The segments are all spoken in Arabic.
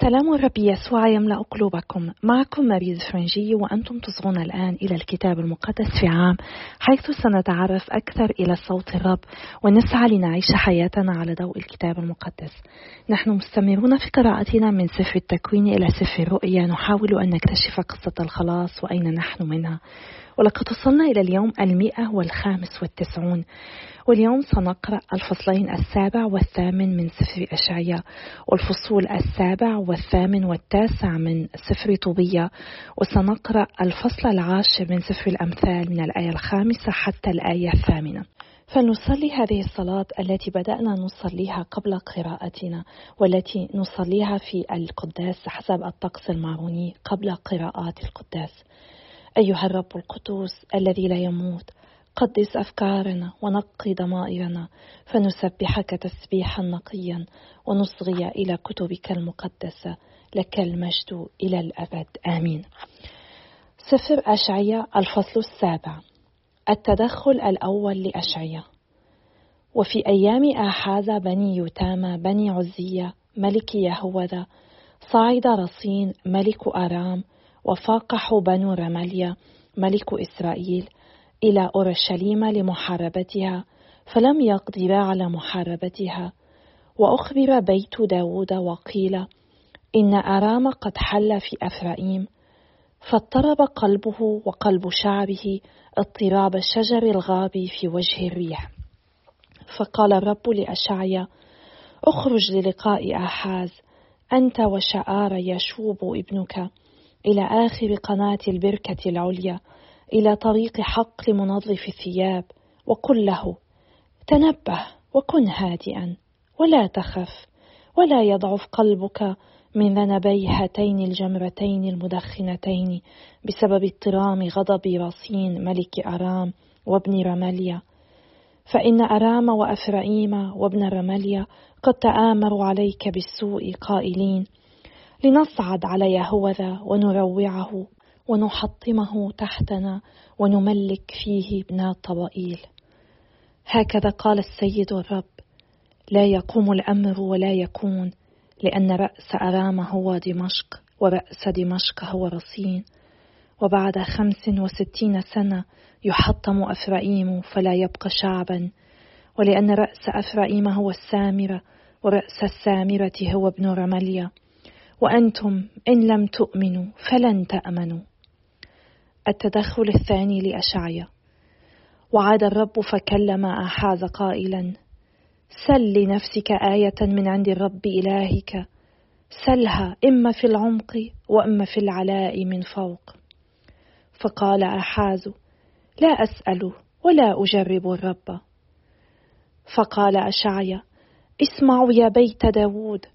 سلام الرب يسوع يملأ قلوبكم. معكم مريض فرنجي وأنتم تصغون الآن إلى الكتاب المقدس في عام حيث سنتعرف أكثر إلى صوت الرب ونسعى لنعيش حياتنا على ضوء الكتاب المقدس. نحن مستمرون في قراءتنا من سفر التكوين إلى سفر الرؤيا. نحاول أن نكتشف قصة الخلاص وأين نحن منها. ولقد وصلنا إلى اليوم المئة والخامس والتسعون واليوم سنقرأ الفصلين السابع والثامن من سفر أشعياء والفصول السابع والثامن والتاسع من سفر طوبية وسنقرأ الفصل العاشر من سفر الأمثال من الآية الخامسة حتى الآية الثامنة. فلنصلي هذه الصلاة التي بدأنا نصليها قبل قراءتنا والتي نصليها في القداس حسب الطقس الماروني قبل قراءات القداس. أيها الرب القدوس الذي لا يموت قدس أفكارنا ونقي ضمائرنا فنسبحك تسبيحا نقيا ونصغي إلى كتبك المقدسة لك المجد إلى الأبد. آمين. سفر أشعية الفصل السابع. التدخل الأول لأشعية وفي أيام آحاز بني يتامى بني عزية ملك يهوذا صعد رصين ملك أرام وفاقح بنو رماليا ملك إسرائيل إلى أورشليم لمحاربتها فلم يقدرا على محاربتها. وأخبر بيت داود وقيل إن أرام قد حل في أفرائيم فاضطرب قلبه وقلب شعبه اضطراب شجر الغاب في وجه الريح. فقال الرب لأشعيا اخرج للقاء آحاز أنت وشعار يشوب ابنك. إلى آخر قناة البركة العليا إلى طريق حق لمنظف الثياب وقل له تنبه وكن هادئا ولا تخف ولا يضعف قلبك من ذنبي هاتين الجمرتين المدخنتين بسبب اضطرام غضب رصين ملك أرام وابن رماليا. فإن أرام وأفرائيم وابن رماليا قد تآمروا عليك بالسوء قائلين لنصعد على يهوذا ونروعه ونحطمه تحتنا ونملك فيه ابن طبائيل هكذا قال السيد الرب. لا يقوم الأمر ولا يكون لأن رأس أرام هو دمشق ورأس دمشق هو رصين. وبعد خمس وستين سنة يحطم أفرائيم فلا يبقى شعبا. ولأن رأس أفرائيم هو السامرة ورأس السامرة هو ابن رمليا. وأنتم إن لم تؤمنوا فلن تأمنوا. التدخل الثاني لأشعيا. وعاد الرب فكلم آحاز قائلا سل لنفسك آية من عند الرب إلهك. سلها إما في العمق وإما في العلاء من فوق. فقال آحاز لا أسأل ولا أجرب الرب. فقال أشعيا اسمعوا يا بيت داود.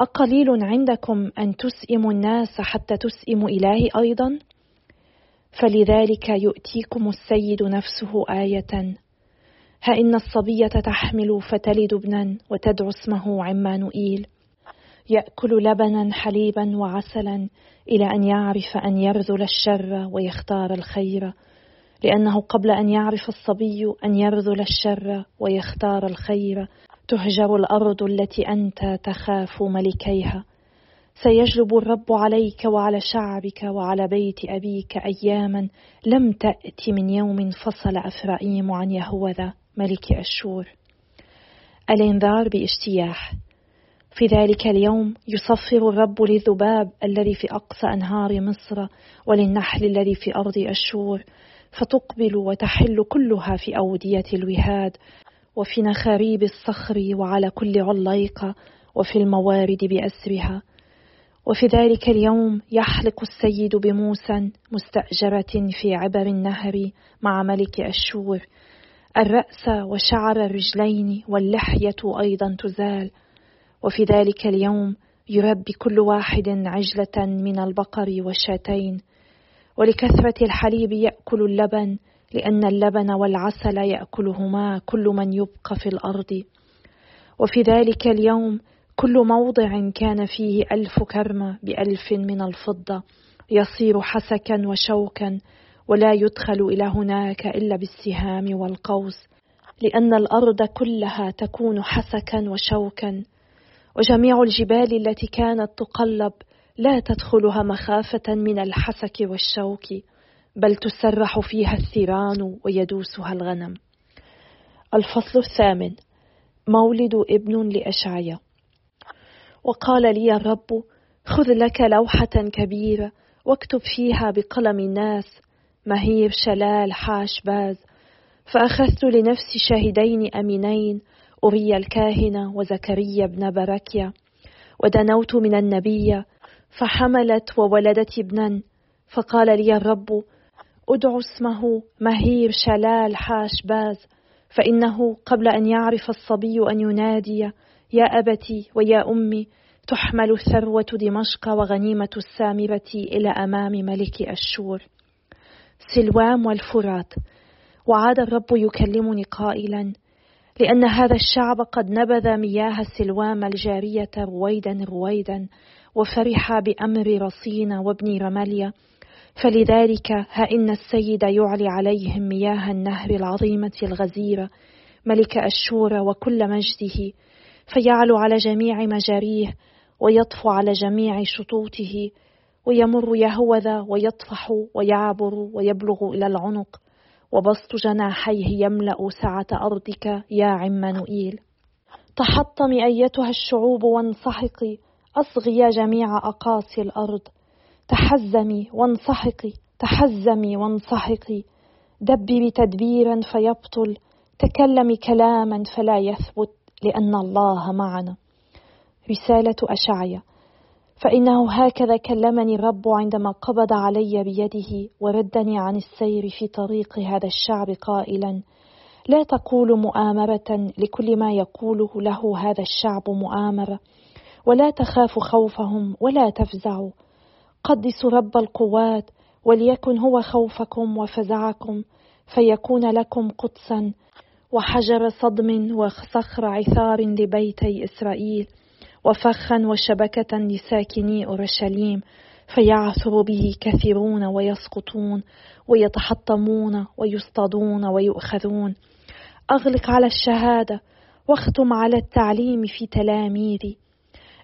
أقليل عندكم أن تسئموا الناس حتى تسئموا إلهي أيضا؟ فلذلك يؤتيكم السيد نفسه آية. ها إن الصبية تحمل فتلد ابنا وتدعو اسمه عمانوئيل. يأكل لبنا حليبا وعسلا إلى أن يعرف أن يرذل الشر ويختار الخير. لأنه قبل أن يعرف الصبي أن يرذل الشر ويختار الخير. تهجر الأرض التي أنت تخاف ملكيها. سيجلب الرب عليك وعلى شعبك وعلى بيت أبيك أياما. لم تأت من يوم فصل أفرائيم عن يهوذا ملك أشور. الإنذار باجتياح. في ذلك اليوم يصفر الرب للذباب الذي في أقصى أنهار مصر وللنحل الذي في أرض أشور. فتقبل وتحل كلها في أودية الوهاد. وفي نخاريب الصخر وعلى كل عليقة وفي الموارد بأسرها. وفي ذلك اليوم يحلق السيد بموسى مستأجرة في عبر النهر مع ملك أشور. الرأس وشعر الرجلين واللحية أيضا تزال. وفي ذلك اليوم يربي كل واحد عجلة من البقر والشاتين. ولكثرة الحليب يأكل اللبن لأن اللبن والعسل يأكلهما كل من يبقى في الأرض. وفي ذلك اليوم كل موضع كان فيه ألف كرمة بألف من الفضة يصير حسكا وشوكا ولا يدخل إلى هناك إلا بالسهام والقوس لأن الأرض كلها تكون حسكا وشوكا. وجميع الجبال التي كانت تقلب لا تدخلها مخافة من الحسك والشوك. بل تسرح فيها الثيران ويدوسها الغنم. الفصل الثامن. مولد ابن لأشعيا وقال لي الرب خذ لك لوحة كبيرة واكتب فيها بقلم الناس مهير شلال حاش باز فأخذت لنفسي شاهدين أمينين أري الكاهن وزكريا بن بركيا. ودنوت من النبي فحملت وولدت ابنا. فقال لي الرب أدع اسمه مهير شلال حاش باز فإنه قبل أن يعرف الصبي أن ينادي يا أبتي ويا أمي تحمل الثروة دمشق وغنيمة السامرة إلى أمام ملك أشور. سلوام والفرات. وعاد الرب يكلمني قائلا لأن هذا الشعب قد نبذ مياه سلوام الجارية رويدا رويدا وفرح بأمر رصين وابن رماليا فلذلك ها إن السيد يعلي عليهم مياه النهر العظيمة الغزيرة ملك أشور وكل مجده فيعلو على جميع مجاريه ويطفو على جميع شطوطه ويمر يهوذا ويطفح ويعبر ويبلغ إلى العنق وبسط جناحيه يملأ سعة أرضك يا عمانوئيل تحطمي أيتها الشعوب وانسحقي أصغي جميع أقاصي الأرض تحزمي وانسحقي تحزمي وانسحقي دبري تدبيرا فيبطل تكلمي كلاما فلا يثبت لأن الله معنا. رسالة أشعيا فإنه هكذا كلمني الرب عندما قبض علي بيده وردني عن السير في طريق هذا الشعب قائلا لا تقول مؤامرة لكل ما يقوله له هذا الشعب مؤامرة ولا تخاف خوفهم ولا تفزعوا. قدسوا رب القوات وليكن هو خوفكم وفزعكم فيكون لكم قدسا وحجر صدم وصخر عثار لبيتي إسرائيل وفخا وشبكة لساكني أورشليم فيعثر به كثيرون ويسقطون ويتحطمون ويصطادون ويؤخذون. أغلق على الشهادة واختم على التعليم في تلاميذي.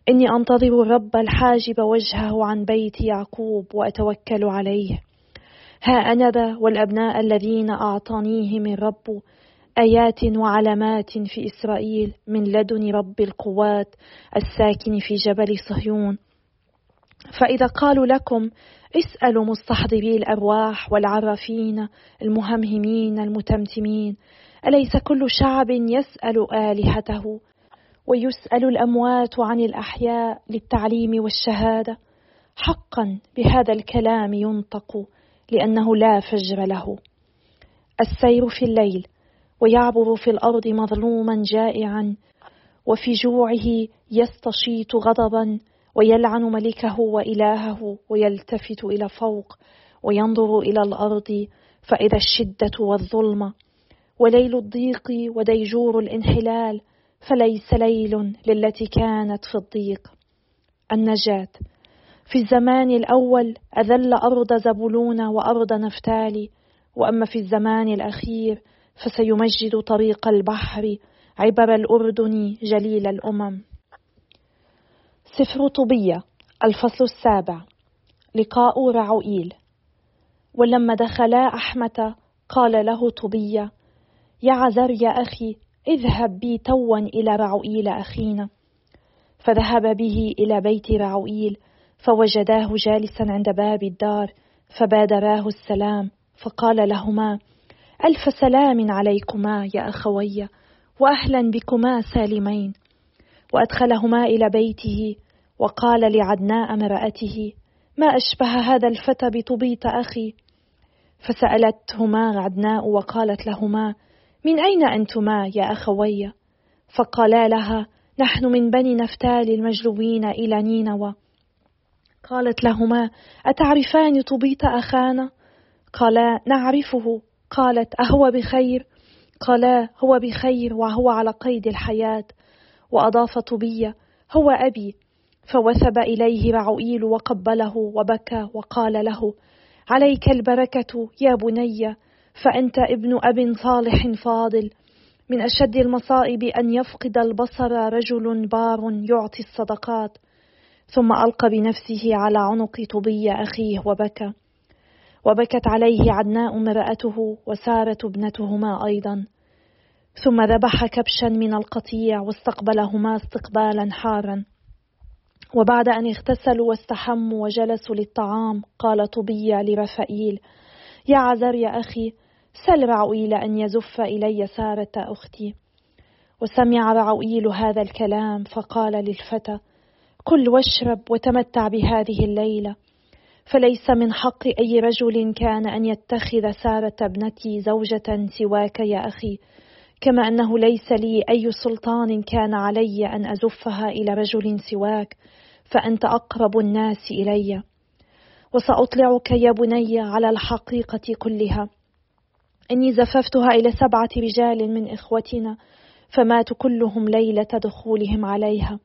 إني أنتظر الرب الحاجب وجهه عن بيت يعقوب وأتوكل عليه. ها أنا ذا والأبناء الذين أعطانيهم الرب آيات وعلامات في إسرائيل من لدن رب القوات الساكن في جبل صهيون. فإذا قالوا لكم اسألوا مستحضري الأرواح والعرافين المهمهمين المتمتمين أليس كل شعب يسأل آلهته؟ ويسأل الأموات عن الأحياء للتعليم والشهادة. حقا بهذا الكلام ينطق لأنه لا فجر له. السير في الليل ويعبر في الأرض مظلوما جائعا وفي جوعه يستشيط غضبا ويلعن ملكه وإلهه ويلتفت إلى فوق وينظر إلى الأرض فإذا الشدة والظلمه وليل الضيق وديجور الانحلال فليس ليل للتي كانت في الضيق. النجاة. في الزمان الأول أذل أرض زبولون وأرض نفتالي وأما في الزمان الأخير فسيمجد طريق البحر عبر الأردن جليل الأمم. سفر طبية الفصل السابع. لقاء رعوئيل. ولما دخلا أحمة قال له طبية يا عذر يا أخي اذهب بي توا إلى رعوئيل أخينا فذهب به إلى بيت رعوئيل فوجداه جالسا عند باب الدار فبادراه السلام فقال لهما ألف سلام عليكما يا أخوي وأهلا بكما سالمين. وأدخلهما إلى بيته وقال لعدناء امرأته ما أشبه هذا الفتى بطبيط أخي؟ فسألتهما عدناء وقالت لهما من أين أنتما يا أخوي؟ فقالا لها نحن من بني نفتال المجلوبين إلى نينوى. قالت لهما أتعرفان طبيط أخانا؟ قالا نعرفه. قالت أهو بخير؟ قالا هو بخير وهو على قيد الحياة. وأضاف طبية هو أبي. فوثب إليه رعوئيل وقبله وبكى وقال له عليك البركة يا بني. فأنت ابن أب صالح فاضل. من أشد المصائب أن يفقد البصر رجل بار يعطي الصدقات. ثم ألقى بنفسه على عنق طبي أخيه وبكى. وبكت عليه عدناء امرأته وسارة ابنتهما أيضا. ثم ذبح كبشا من القطيع واستقبلهما استقبالا حارا. وبعد أن اغتسلوا واستحموا وجلسوا للطعام قال طبي لرفائيل يا عذر يا أخي سل رعويل أن يزف إلي سارة أختي. وسمع رعويل هذا الكلام فقال للفتى كل واشرب وتمتع بهذه الليلة. فليس من حق أي رجل كان أن يتخذ سارة ابنتي زوجة سواك يا أخي. كما أنه ليس لي أي سلطان كان علي أن أزفها إلى رجل سواك فأنت أقرب الناس إلي. وسأطلعك يا بني على الحقيقة كلها. إني زففتها إلى سبعة رجال من إخوتنا فماتوا كلهم ليلة دخولهم عليها.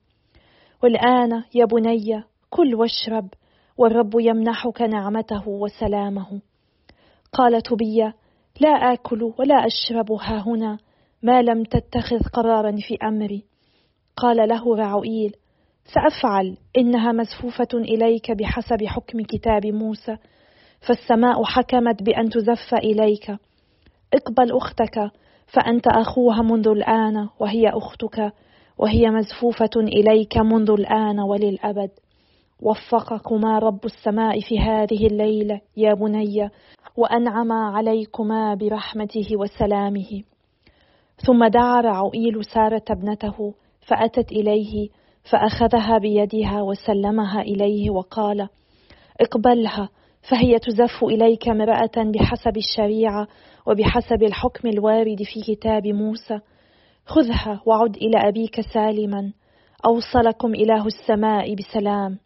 والآن يا بني كل واشرب والرب يمنحك نعمته وسلامه. قال تبيا لا آكل ولا أشرب ها هنا ما لم تتخذ قرارا في أمري. قال له رعوئيل سأفعل إنها مزفوفة إليك بحسب حكم كتاب موسى فالسماء حكمت بأن تزف إليك. اقبل أختك فأنت أخوها منذ الآن وهي أختك وهي مزفوفة إليك منذ الآن وللأبد. وفقكما رب السماء في هذه الليلة يا بني وأنعم عليكما برحمته وسلامه. ثم دعا رعوئيل سارة ابنته فأتت إليه فأخذها بيدها وسلمها إليه وقال اقبلها فهي تزف إليك امرأة بحسب الشريعة وبحسب الحكم الوارد في كتاب موسى خذها وعد إلى أبيك سالما أوصلكم إله السماء بسلام.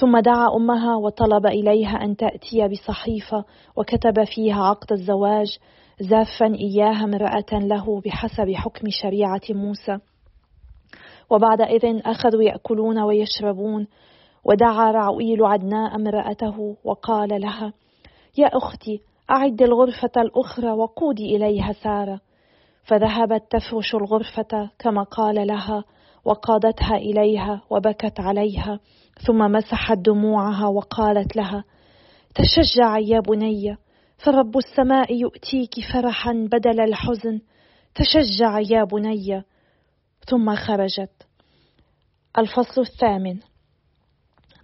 ثم دعا أمها وطلب إليها أن تأتي بصحيفة وكتب فيها عقد الزواج زافا إياها امرأة له بحسب حكم شريعة موسى. وبعد إذن أخذوا يأكلون ويشربون ودعا رعويل عدناء امرأته وقال لها يا أختي أعد الغرفة الأخرى وقودي إليها سارة. فذهبت تفرش الغرفة كما قال لها وقادتها إليها وبكت عليها ثم مسحت دموعها وقالت لها تشجعي يا بني فرب السماء يؤتيك فرحا بدل الحزن. تشجعي يا بني. ثم خرجت. الفصل الثامن.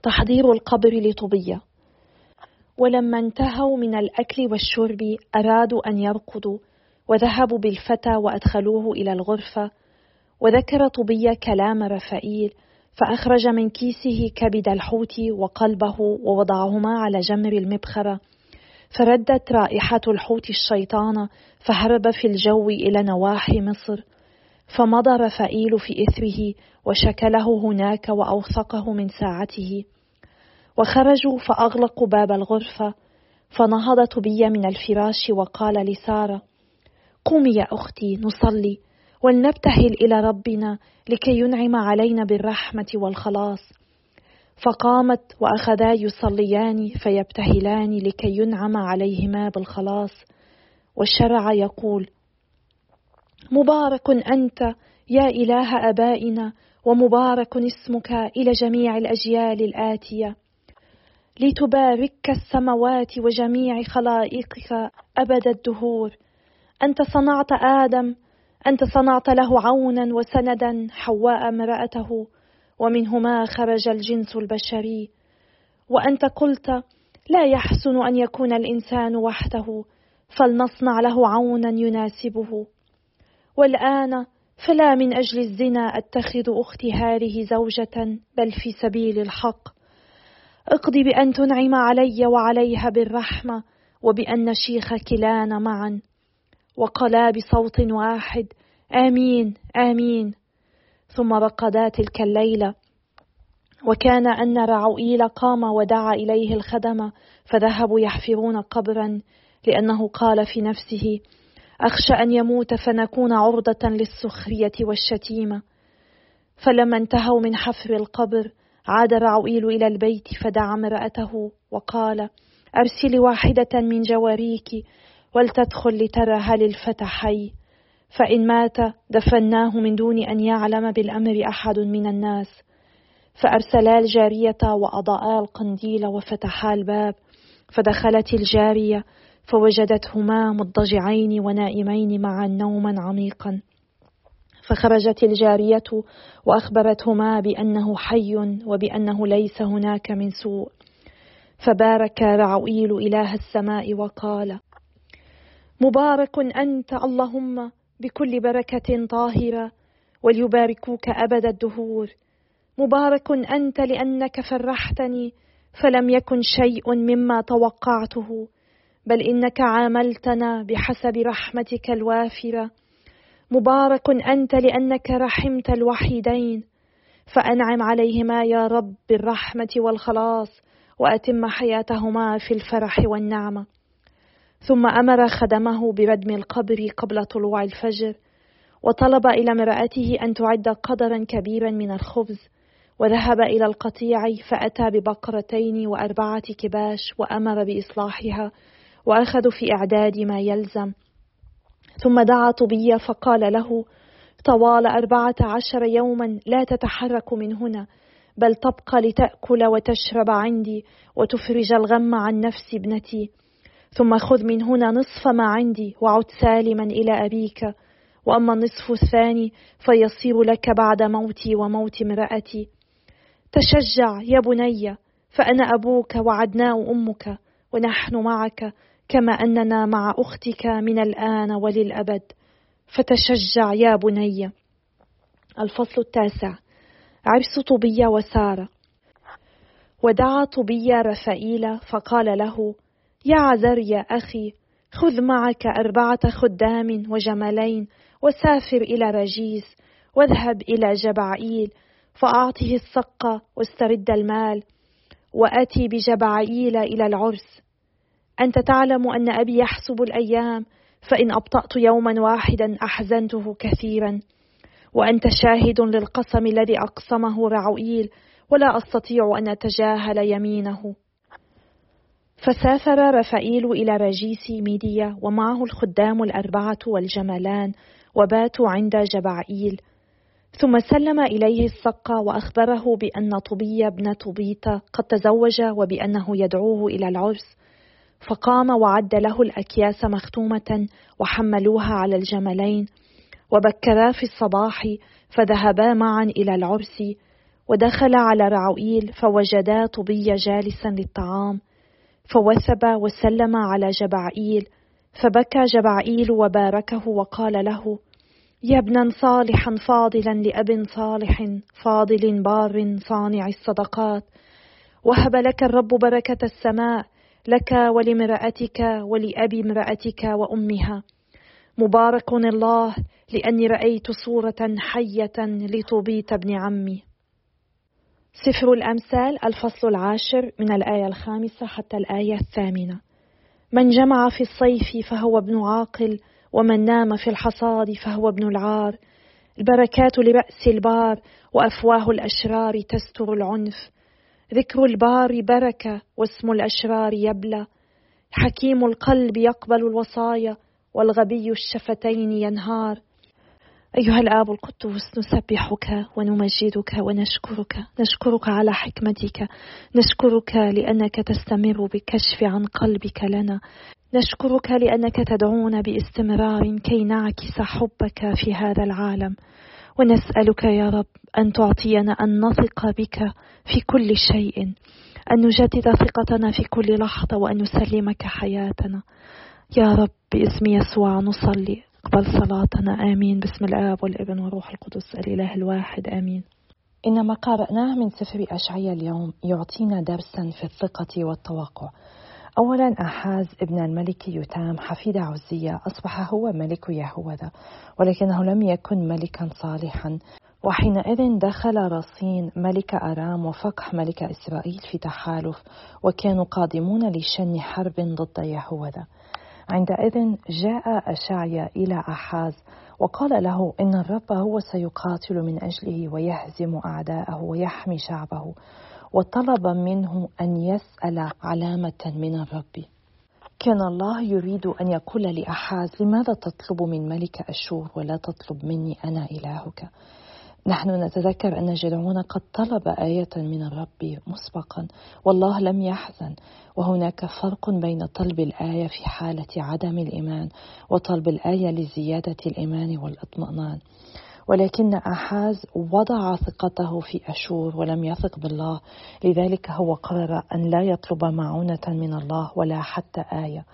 تحضير القبر لطبية. ولما انتهوا من الأكل والشرب أرادوا أن يرقدوا وذهبوا بالفتى وأدخلوه إلى الغرفة. وذكر طبية كلام رفائيل فأخرج من كيسه كبد الحوت وقلبه ووضعهما على جمر المبخرة. فردت رائحة الحوت الشيطان فهرب في الجو إلى نواحي مصر. فمضى رفائيل في إثره وشكله هناك وأوثقه من ساعته. وخرجوا فأغلقوا باب الغرفة فنهض طبي من الفراش وقال لسارة قومي يا أختي نصلي ولنبتهل إلى ربنا لكي ينعم علينا بالرحمة والخلاص. فقامت وأخذا يصليان فيبتهلان لكي ينعم عليهما بالخلاص والشرع يقول مبارك أنت يا إله آبائنا ومبارك اسمك إلى جميع الأجيال الآتية. لتبارك السماوات وجميع خلائقك أبد الدهور. أنت صنعت آدم أنت صنعت له عونا وسندا حواء امرأته ومنهما خرج الجنس البشري. وأنت قلت لا يحسن أن يكون الإنسان وحده فلنصنع له عونا يناسبه. والآن فلا من أجل الزنا أتخذ أختي هذه زوجة بل في سبيل الحق. اقضي بأن تنعم علي وعليها بالرحمة وبأن نشيخ كلانا معا وقلا بصوت واحد آمين آمين. ثم رقدا تلك الليلة. وكان أن رعوئيل قام ودعا إليه الخدم فذهبوا يحفرون قبرا لأنه قال في نفسه أخشى أن يموت فنكون عرضة للسخرية والشتيمة. فلما انتهوا من حفر القبر عاد رعوئيل إلى البيت فدعا امرأته وقال أرسلي واحدة من جواريك ولتدخل لترى هل الفتى حي فإن مات دفناه من دون أن يعلم بالأمر أحد من الناس. فأرسلا الجارية وأضاءا القنديل وفتحا الباب. فدخلت الجارية فوجدتهما مضجعين ونائمين معا نوما عميقا. فخرجت الجارية وأخبرتهما بأنه حي وبأنه ليس هناك من سوء. فبارك رعويل إله السماء وقال مبارك أنت اللهم بكل بركة طاهرة وليباركوك أبد الدهور. مبارك أنت لأنك فرحتني فلم يكن شيء مما توقعته بل إنك عاملتنا بحسب رحمتك الوافرة. مبارك أنت لأنك رحمت الوحيدين. فأنعم عليهما يا رب بالرحمة والخلاص وأتم حياتهما في الفرح والنعمة. ثم أمر خدمه بردم القبر قبل طلوع الفجر وطلب إلى امرأته أن تعد قدرا كبيرا من الخبز وذهب إلى القطيع فأتى ببقرتين وأربعة كباش وأمر بإصلاحها وأخذوا في إعداد ما يلزم. ثم دعا طبية فقال له طوال أربعة عشر يوما لا تتحرك من هنا بل تبقى لتأكل وتشرب عندي وتفرج الغم عن نفس ابنتي ثم خذ من هنا نصف ما عندي وعد سالما إلى أبيك وأما النصف الثاني فيصير لك بعد موتي وموت امرأتي. تشجع يا بني فأنا أبوك وعدناء أمك ونحن معك كما أننا مع أختك من الآن وللأبد. فتشجع يا بني. الفصل التاسع. عرس طوبية وسارة. ودعا طوبية رفائيل فقال له يا عذر يا أخي خذ معك أربعة خدام وجملين وسافر إلى رجيس واذهب إلى جبعائيل فأعطه الصقة واسترد المال وأتي بجبعائيل إلى العرس. أنت تعلم أن أبي يحسب الأيام فإن أبطأت يوما واحدا أحزنته كثيرا. وأنت شاهد للقسم الذي أقسمه رعوئيل ولا أستطيع أن أتجاهل يمينه. فسافر رفائيل إلى رجيس ميديا ومعه الخدام الأربعة والجملان وباتوا عند جبعئيل ثم سلم إليه السقة وأخبره بأن طبي بن طبيطة قد تزوج وبأنه يدعوه إلى العرس. فقام وعد له الأكياس مختومة وحملوها على الجملين وبكرا في الصباح فذهبا معا إلى العرس ودخل على رعوئيل فوجدا طبي جالسا للطعام فوثب وسلم على جبعئيل فبكى جبعئيل وباركه وقال له يا ابنا صالحا فاضلا لأب صالح فاضل بار صانع الصدقات وهب لك الرب بركة السماء لك ولمرأتك ولأبي امرأتك وأمها. مبارك الله لأني رأيت صورة حية لطبيت ابن عمي. سفر الأمثال الفصل العاشر من الآية الخامسة حتى الآية الثامنة. من جمع في الصيف فهو ابن عاقل ومن نام في الحصاد فهو ابن العار. البركات لرأس البار وأفواه الأشرار تستر العنف. ذكر البار بركة واسم الأشرار يبلى. حكيم القلب يقبل الوصايا والغبي الشفتين ينهار. أيها الآب القدوس نسبحك ونمجدك ونشكرك. نشكرك على حكمتك. نشكرك لأنك تستمر بالكشف عن قلبك لنا. نشكرك لأنك تدعونا باستمرار كي نعكس حبك في هذا العالم. ونسألك يا رب أن تعطينا أن نثق بك في كل شيء أن نجدد ثقتنا في كل لحظة وأن نسلمك حياتنا. يا رب باسم يسوع نصلي. اقبل صلاتنا. آمين. بسم الآب والابن والروح القدس الإله الواحد. آمين. إن ما قرأناه من سفر أشعيا اليوم يعطينا درسا في الثقة والتوقع. أولا أحاز ابن الملك يتام حفيد عزية أصبح هو ملك يهوذا ولكنه لم يكن ملكا صالحا. وحينئذ دخل رصين ملك أرام وفقح ملك إسرائيل في تحالف وكانوا قادمون لشن حرب ضد يهوذا. عندئذ جاء أشعيا إلى أحاز وقال له إن الرب هو سيقاتل من أجله ويهزم أعداءه ويحمي شعبه. وطلب منه أن يسأل علامة من الرب. كان الله يريد أن يقول لأحاز لماذا تطلب من ملك أشور ولا تطلب مني أنا إلهك؟ نحن نتذكر أن جدعون قد طلب آية من الرب مسبقا والله لم يحزن. وهناك فرق بين طلب الآية في حالة عدم الإيمان وطلب الآية لزيادة الإيمان والإطمئنان. ولكن أحاز وضع ثقته في أشور ولم يثق بالله. لذلك هو قرر أن لا يطلب معونة من الله ولا حتى آية.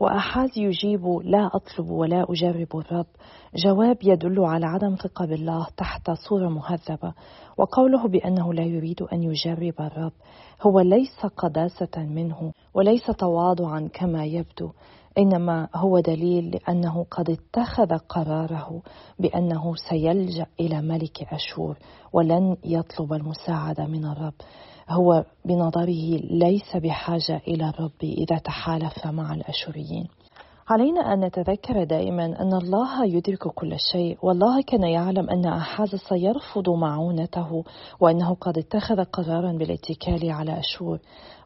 وأحاز يجيب لا أطلب ولا أجرب الرب. جواب يدل على عدم ثقة بالله تحت صورة مهذبة. وقوله بأنه لا يريد أن يجرب الرب هو ليس قداسة منه وليس تواضعا كما يبدو. إنما هو دليل لأنه قد اتخذ قراره بأنه سيلجأ إلى ملك أشور ولن يطلب المساعدة من الرب. هو بنظره ليس بحاجة إلى الرب إذا تحالف مع الأشوريين. علينا أن نتذكر دائما أن الله يدرك كل شيء والله كان يعلم أن أحاز سيرفض معونته وأنه قد اتخذ قرارا بالاتكال على أشور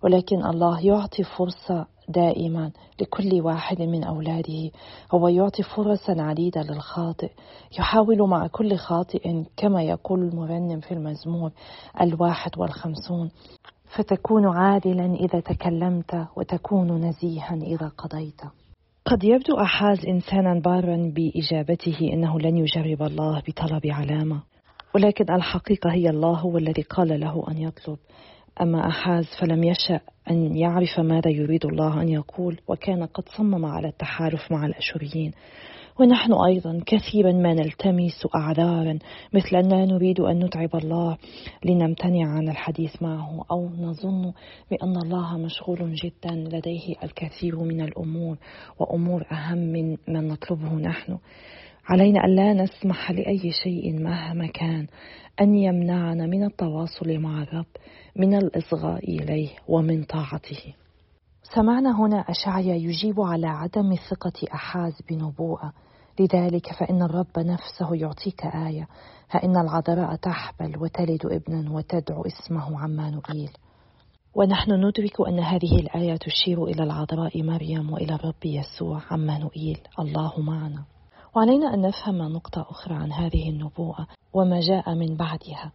ولكن الله يعطي فرصة دائما لكل واحد من أولاده هو يعطي فرصا عديدة للخاطئ. يحاول مع كل خاطئ كما يقول المرنم في المزمور الواحد والخمسون. فتكون عادلا إذا تكلمت وتكون نزيها إذا قضيت. قد يبدو أحاز إنسانا بارا بإجابته أنه لن يجرب الله بطلب علامة ولكن الحقيقة هي الله هو الذي قال له أن يطلب. أما أحاز فلم يشأ أن يعرف ماذا يريد الله أن يقول وكان قد صمم على التحالف مع الأشوريين. ونحن أيضا كثيرا ما نلتمس أعذارا مثل أننا نريد أن نتعب الله لنمتنع عن الحديث معه أو نظن بأن الله مشغول جدا لديه الكثير من الأمور وأمور أهم من من نطلبه نحن. علينا أن لا نسمح لأي شيء مهما كان أن يمنعنا من التواصل مع الرب من الإصغاء إليه ومن طاعته. سمعنا هنا أشعيا يجيب على عدم ثقة أحاز بنبوءة. لذلك فإن الرب نفسه يعطيك آية ها إن العذراء تحبل وتلد ابنا وتدعو اسمه عمانوئيل ونحن ندرك أن هذه الآية تشير إلى العذراء مريم وإلى الرب يسوع عمانوئيل الله معنا. وعلينا أن نفهم نقطة أخرى عن هذه النبوءة وما جاء من بعدها.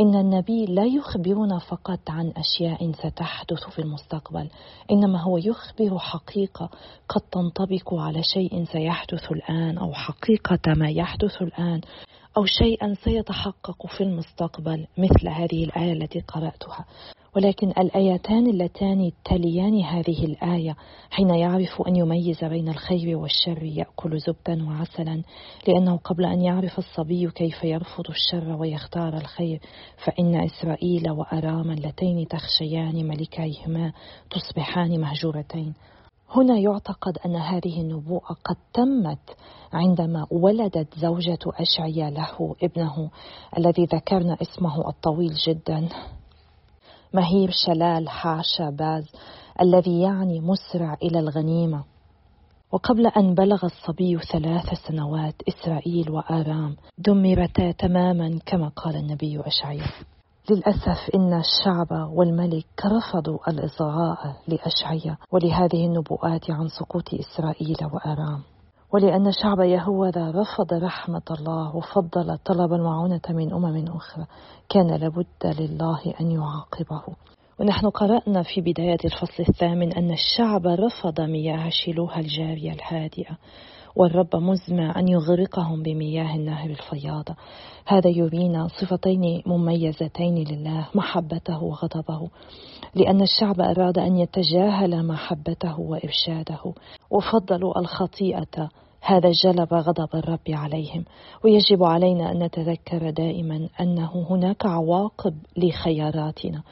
إن النبي لا يخبرنا فقط عن أشياء ستحدث في المستقبل، إنما هو يخبر حقيقة قد تنطبق على شيء سيحدث الآن أو حقيقة ما يحدث الآن. أو شيئا سيتحقق في المستقبل مثل هذه الآية التي قرأتها. ولكن الآيتان اللتان تليان هذه الآية حين يعرف أن يميز بين الخير والشر يأكل زبدا وعسلا لأنه قبل أن يعرف الصبي كيف يرفض الشر ويختار الخير فإن إسرائيل وأرام اللتين تخشيان ملكيهما تصبحان مهجورتين هنا يعتقد أن هذه النبوءة قد تمت عندما ولدت زوجة أشعيا له ابنه الذي ذكرنا اسمه الطويل جدا. مهير شلال حاشا باز الذي يعني مسرع إلى الغنيمة. وقبل أن بلغ الصبي ثلاث سنوات إسرائيل وآرام دمرتا تماما كما قال النبي أشعياء للأسف إن الشعب والملك رفضوا الإصغاء لأشعياء ولهذه النبوءات عن سقوط إسرائيل وآرام. ولأن شعب يهوذا رفض رحمة الله وفضل طلب المعونة من أمم أخرى كان لابد لله أن يعاقبه. ونحن قرأنا في بداية الفصل الثامن أن الشعب رفض مياه شيلوها الجارية الهادئة. والرب مزمع أن يغرقهم بمياه النهر الفياضة هذا يرينا صفتين مميزتين لله محبته وغضبه لأن الشعب أراد أن يتجاهل محبته وإرشاده. وفضلوا الخطيئة هذا جلب غضب الرب عليهم ويجب علينا أن نتذكر دائما أنه هناك عواقب لخياراتنا.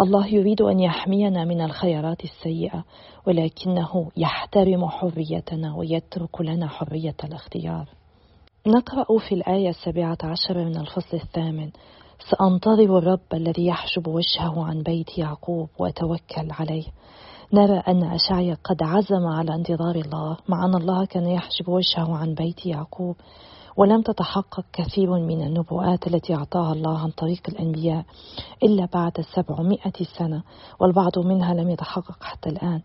الله يريد أن يحمينا من الخيارات السيئة ولكنه يحترم حريتنا ويترك لنا حرية الاختيار. نقرأ في الآية السابعة عشر من الفصل الثامن سأنتظر الرب الذي يحجب وجهه عن بيت يعقوب وأتوكل عليه. نرى أن أشعيا قد عزم على انتظار الله. مع أن الله كان يحجب وجهه عن بيت يعقوب ولم تتحقق كثير من النبوءات التي أعطاها الله عن طريق الأنبياء إلا بعد سبعمائة سنة والبعض منها لم يتحقق حتى الآن.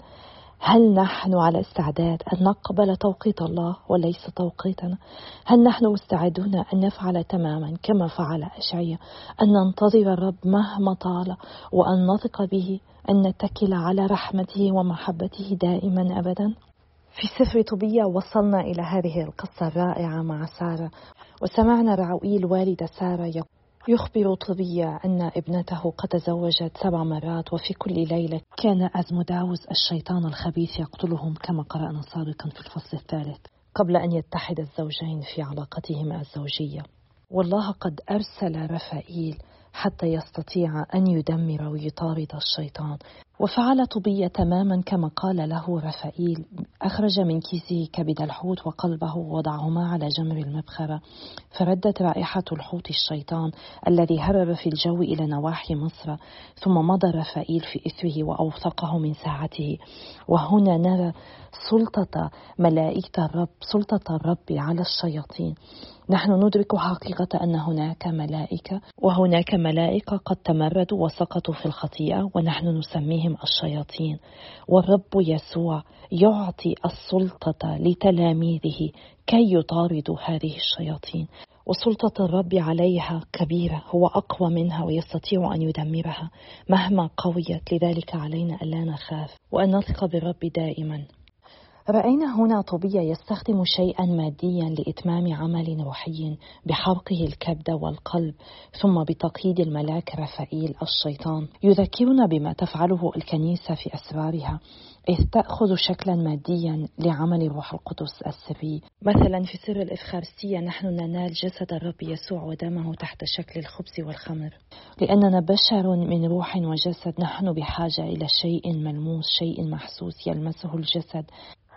هل نحن على استعداد أن نقبل توقيت الله وليس توقيتنا؟ هل نحن مستعدون أن نفعل تماما كما فعل أشعيا أن ننتظر الرب مهما طال وأن نثق به؟ أن نتكل على رحمته ومحبته دائما أبدا؟ في سفر طوبية وصلنا إلى هذه القصة الرائعة مع سارة وسمعنا رعويل والدة سارة يخبر طبية أن ابنته قد تزوجت سبع مرات وفي كل ليلة كان أزمداوز الشيطان الخبيث يقتلهم كما قرأنا سابقا في الفصل الثالث قبل أن يتحد الزوجين في علاقتهما الزوجية والله قد أرسل رفائيل حتى يستطيع أن يدمر ويطارد الشيطان. وفعل طبية تماما كما قال له رفائيل أخرج من كيسه كبد الحوت وقلبه ووضعهما على جمر المبخرة فردت رائحة الحوت الشيطان الذي هرب في الجو إلى نواحي مصر ثم مضى رفائيل في إثره وأوثقه من ساعته. وهنا نرى سلطة ملائكة الرب سلطة الرب على الشياطين. نحن ندرك حقيقة أن هناك ملائكة وهناك ملائكة قد تمردوا وسقطوا في الخطيئة ونحن نسميهم الشياطين. والرب يسوع يعطي السلطة لتلاميذه كي يطاردوا هذه الشياطين. وسلطة الرب عليها كبيرة هو أقوى منها ويستطيع أن يدمرها. مهما قويت لذلك علينا ألا نخاف. وأن نثق بالرب دائما. رأينا هنا طوبية يستخدم شيئا ماديا لإتمام عمل روحي بحرقه الكبد والقلب ثم بتقييد الملاك رفائيل الشيطان يذكرنا بما تفعله الكنيسة في أسرارها إذ تأخذ شكلا ماديا لعمل الروح القدس السري مثلا في سر الإفخارستية نحن ننال جسد الرب يسوع ودمه تحت شكل الخبز والخمر. لأننا بشر من روح وجسد نحن بحاجة إلى شيء ملموس شيء محسوس يلمسه الجسد.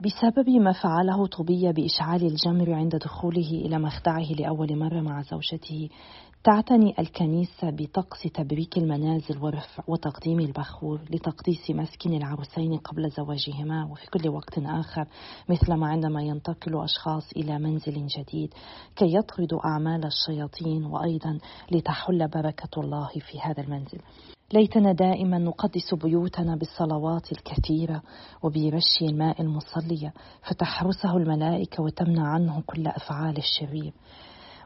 بسبب ما فعله طوبية بإشعال الجمر عند دخوله إلى مخدعه لأول مرة مع زوجته تعتني الكنيسة بطقس تبريك المنازل ورفع وتقديم البخور لتقديس مسكن العروسين قبل زواجهما. وفي كل وقت آخر مثلما عندما ينتقل أشخاص إلى منزل جديد كي يطردوا أعمال الشياطين وأيضا لتحل بركة الله في هذا المنزل. ليتنا دائما نقدس بيوتنا بالصلوات الكثيرة وبرش الماء المصلية فتحرسه الملائكة وتمنع عنه كل أفعال الشرير.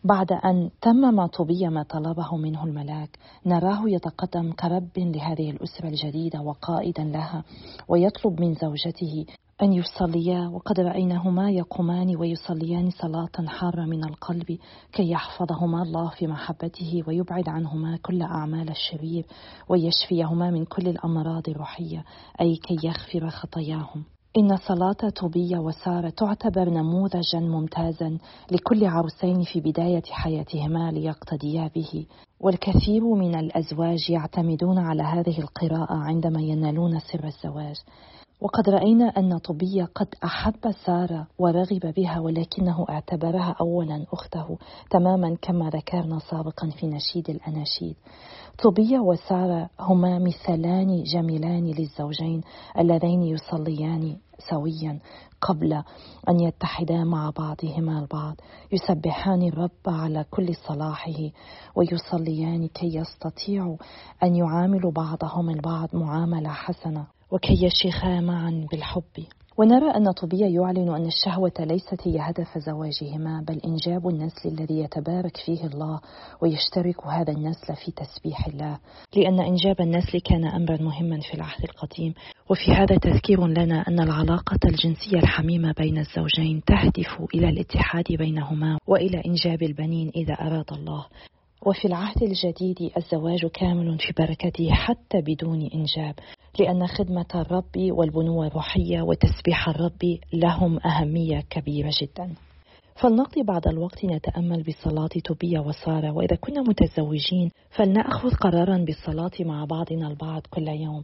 بعد أن تمم طوبية ما طلبه منه الملاك نراه يتقدم كرب لهذه الأسرة الجديدة وقائدا لها ويطلب من زوجته أن يصليا وقد رأيناهما يقومان ويصليان صلاة حارة من القلب كي يحفظهما الله في محبته ويبعد عنهما كل أعمال الشرير ويشفيهما من كل الأمراض الروحية أي كي يغفر خطاياهم. إن صلاة طوبية وسارة تعتبر نموذجا ممتازا لكل عروسين في بداية حياتهما ليقتديا به. والكثير من الأزواج يعتمدون على هذه القراءة عندما ينالون سر الزواج. وقد رأينا أن طوبية قد أحب سارة ورغب بها ولكنه اعتبرها أولا أخته تماما كما ذكرنا سابقا في نشيد الأناشيد. طوبية وسارة هما مثالان جميلان للزوجين اللذين يصليان سويا قبل أن يتحدا مع بعضهما البعض. يسبحان الرب على كل صلاحه ويصليان كي يستطيعوا أن يعاملوا بعضهم البعض معاملة حسنة. وكي يشيخا معا بالحب. ونرى أن طوبيا يعلن أن الشهوة ليست هي هدف زواجهما بل إنجاب النسل الذي يتبارك فيه الله ويشترك هذا النسل في تسبيح الله. لأن إنجاب النسل كان أمرا مهما في العهد القديم. وفي هذا تذكير لنا أن العلاقة الجنسية الحميمة بين الزوجين تهدف إلى الاتحاد بينهما وإلى إنجاب البنين إذا أراد الله. وفي العهد الجديد الزواج كامل في بركته حتى بدون إنجاب. لأن خدمة الرب والبنوة الروحية وتسبيح الرب لهم أهمية كبيرة جدا. فلنقضي بعض الوقت نتأمل بصلاة توبيا وسارة وإذا كنا متزوجين فلنأخذ قرارا بالصلاة مع بعضنا البعض كل يوم.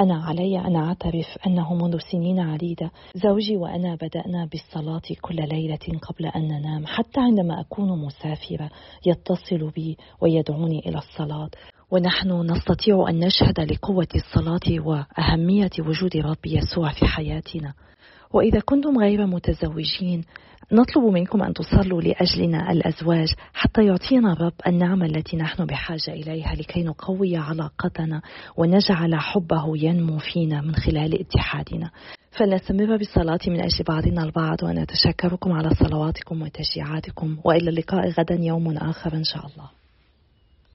أنا علي أن أعترف أنه منذ سنين عديدة زوجي وأنا بدأنا بالصلاة كل ليلة قبل أن ننام حتى عندما أكون مسافرة يتصل بي ويدعوني إلى الصلاة. ونحن نستطيع أن نشهد لقوة الصلاة وأهمية وجود رب يسوع في حياتنا. وإذا كنتم غير متزوجين نطلب منكم أن تصلوا لأجلنا الأزواج حتى يعطينا الرب النعمة التي نحن بحاجة إليها لكي نقوي علاقتنا ونجعل حبه ينمو فينا من خلال اتحادنا. فلنستمر بالصلاة من أجل بعضنا البعض ونتشكركم على صلواتكم وتشجيعاتكم وإلى اللقاء غدا يوم آخر إن شاء الله.